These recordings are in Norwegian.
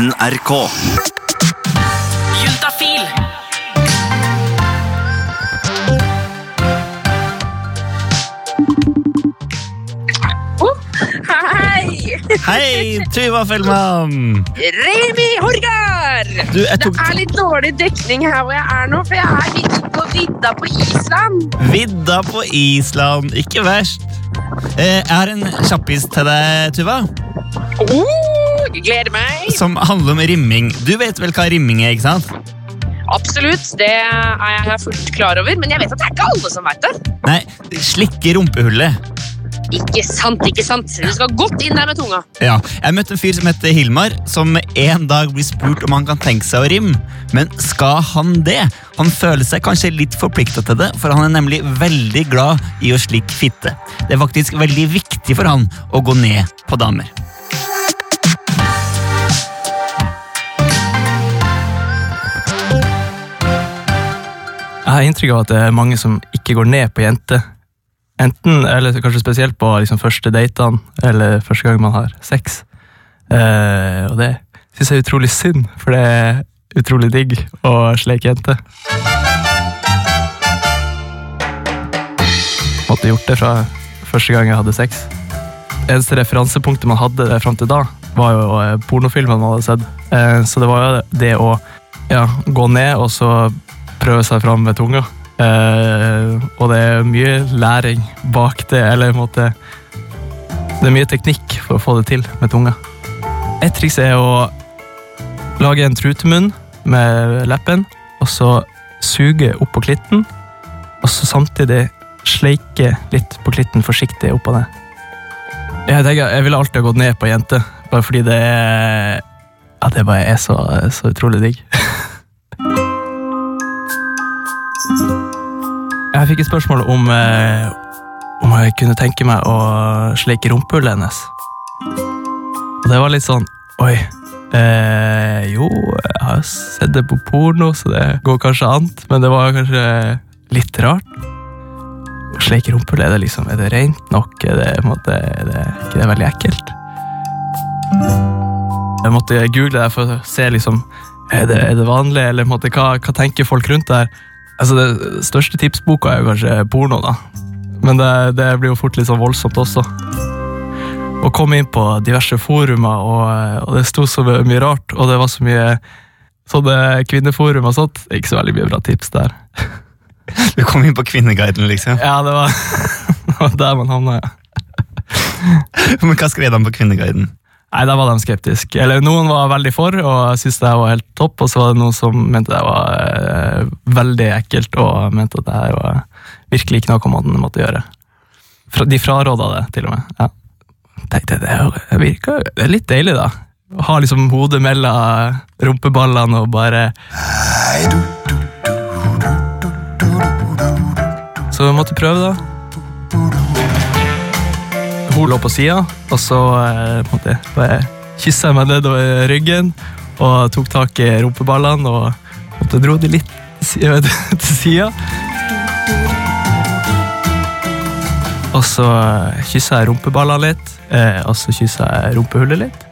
NRK. Juntafil. Hei! Hei, Tuva Fellmann! Remi Horgar! Du, Det er litt dårlig dekning her hvor jeg er nå, for jeg er midt på vidda på Island. vidda på Island. Ikke verst. Eh, Jeg har en kjappis til deg, Tuva, Oh, gleder meg. som handler om rimming. Du vet vel hva rimming er, ikke sant? Absolutt, det er jeg fullt klar over, men jeg vet at det er ikke alle som veit det. Nei, slikke rumpehullet. Ikke sant, ikke sant. Du skal godt inn der med tunga. Ja, Jeg møtte en fyr som heter Hilmar, som en dag blir spurt om han kan tenke seg å rimme. Men skal han det? Han føler seg kanskje litt forplikta til det, for han er nemlig veldig glad i å slikke fitte. Det er faktisk veldig viktig for han å gå ned på damer. Jeg har inntrykk av at det er mange som ikke går ned på jenter. Enten, eller kanskje spesielt på liksom, første datene, eller første gang man har sex. Eh, og det syns jeg er utrolig synd, for det er utrolig digg å sleike jenter. Måtte gjort det fra første gang jeg hadde sex. Eneste referansepunktet man hadde fram til da, var jo pornofilmene man hadde sett. Eh, så det var jo det å ja, gå ned og så prøve seg fram med tunga. Eh, og det er mye læring bak det, eller på en måte Det er mye teknikk for å få det til med tunga. Et triks er å lage en trutemunn med leppen, og så suge opp på klitten, og så samtidig sleike litt på klitten forsiktig oppå det. Jeg tenker, jeg ville alltid ha gått ned på jente, bare fordi det er Ja, det bare er så, så utrolig digg. Jeg fikk et spørsmål om, eh, om jeg kunne tenke meg å sleike rumpehullet hennes. Og det var litt sånn Oi. Eh, jo, jeg har sett det på porno, så det går kanskje an, men det var kanskje litt rart. Å sleike er det liksom Er det rent nok? Er det, måte, er det ikke det veldig ekkelt? Jeg måtte google det for å se liksom er det, er det vanlig, eller måte, hva, hva tenker folk rundt det her? Altså, Det største tipsboka er jo kanskje porno, da. Men det, det blir jo fort litt sånn voldsomt også. Å komme inn på diverse forumer, og, og det sto så mye rart, og det var så mye sånne kvinneforum og sånt. Ikke så veldig mye bra tips der. Du kom inn på Kvinneguiden, liksom. Ja, det var, det var der man havna, ja. Men hva skrev han på Kvinneguiden? Nei, da var de skeptiske. Eller Noen var veldig for og syntes det var helt topp, og så var det noen som mente det var eh, veldig ekkelt og mente at det her var virkelig ikke noe man måtte gjøre. Fra, de fraråda det, til og med. Ja. Tenkte det, det virker det er litt deilig, da. Å ha liksom hodet mellom rumpeballene og bare Så vi måtte prøve, da. Hun lå på sida, og så eh, på en måte, bare kyssa jeg meg nedover ryggen og tok tak i rumpeballene og måtte dro de litt til sida. Og så eh, kyssa jeg rumpeballene litt, eh, og så kyssa jeg rumpehullet litt.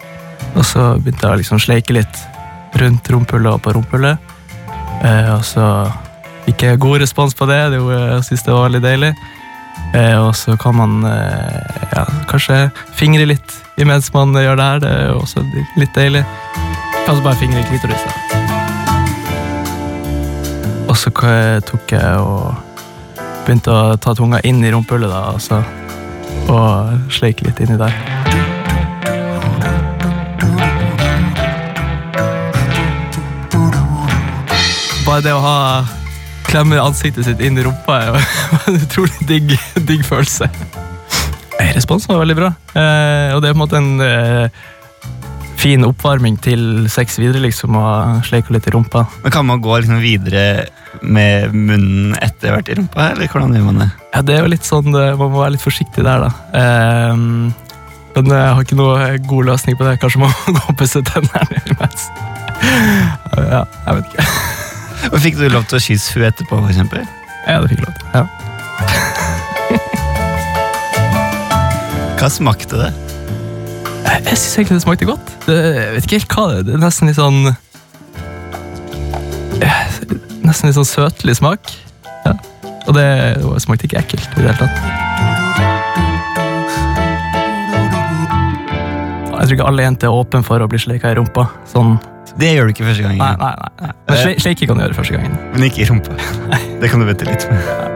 Og så begynte jeg å liksom sleike litt rundt rumpehullet og på rumpehullet. Eh, og så fikk jeg god respons på det, jeg syntes det var veldig deilig. Eh, og så kan man eh, ja, kanskje fingre litt imens man gjør det her. Det er jo også litt deilig. Kanskje bare fingre i klitoris. Og så tok jeg og begynte å ta tunga inn i rumpehullet, da, så, og sleike litt inni der. Bare det å ha klemme ansiktet sitt inn i rumpa er var en utrolig digg, digg følelse. Eh, Responsen var veldig bra, eh, og det er på en måte en eh, fin oppvarming til sex videre, liksom, å sleike litt i rumpa. Men Kan man gå liksom videre med munnen etter hvert i rumpa, eller hvordan gjør man det? Ja, det er jo litt sånn, eh, Man må være litt forsiktig der, da. Eh, men jeg har ikke noe god løsning på det. Kanskje man må gå og pusse tennene imens. Ja, jeg vet ikke. Og Fikk du lov til å kysse henne etterpå, for eksempel? Ja, det fikk jeg lov til. Ja. Hva smakte det? Jeg, jeg syns egentlig det smakte godt. Det, jeg vet ikke helt hva det er. Det er nesten litt sånn eh, Nesten litt sånn søtlig smak. Ja. Og det, det smakte ikke ekkelt i det hele tatt. Jeg tror ikke alle jenter er åpne for å bli sleika i rumpa. Sånn, Det gjør du ikke første gangen. nei, nei, nei. Men Shaky kan du gjøre første gangen. Men ikke i rumpa. Det kan du vente litt med.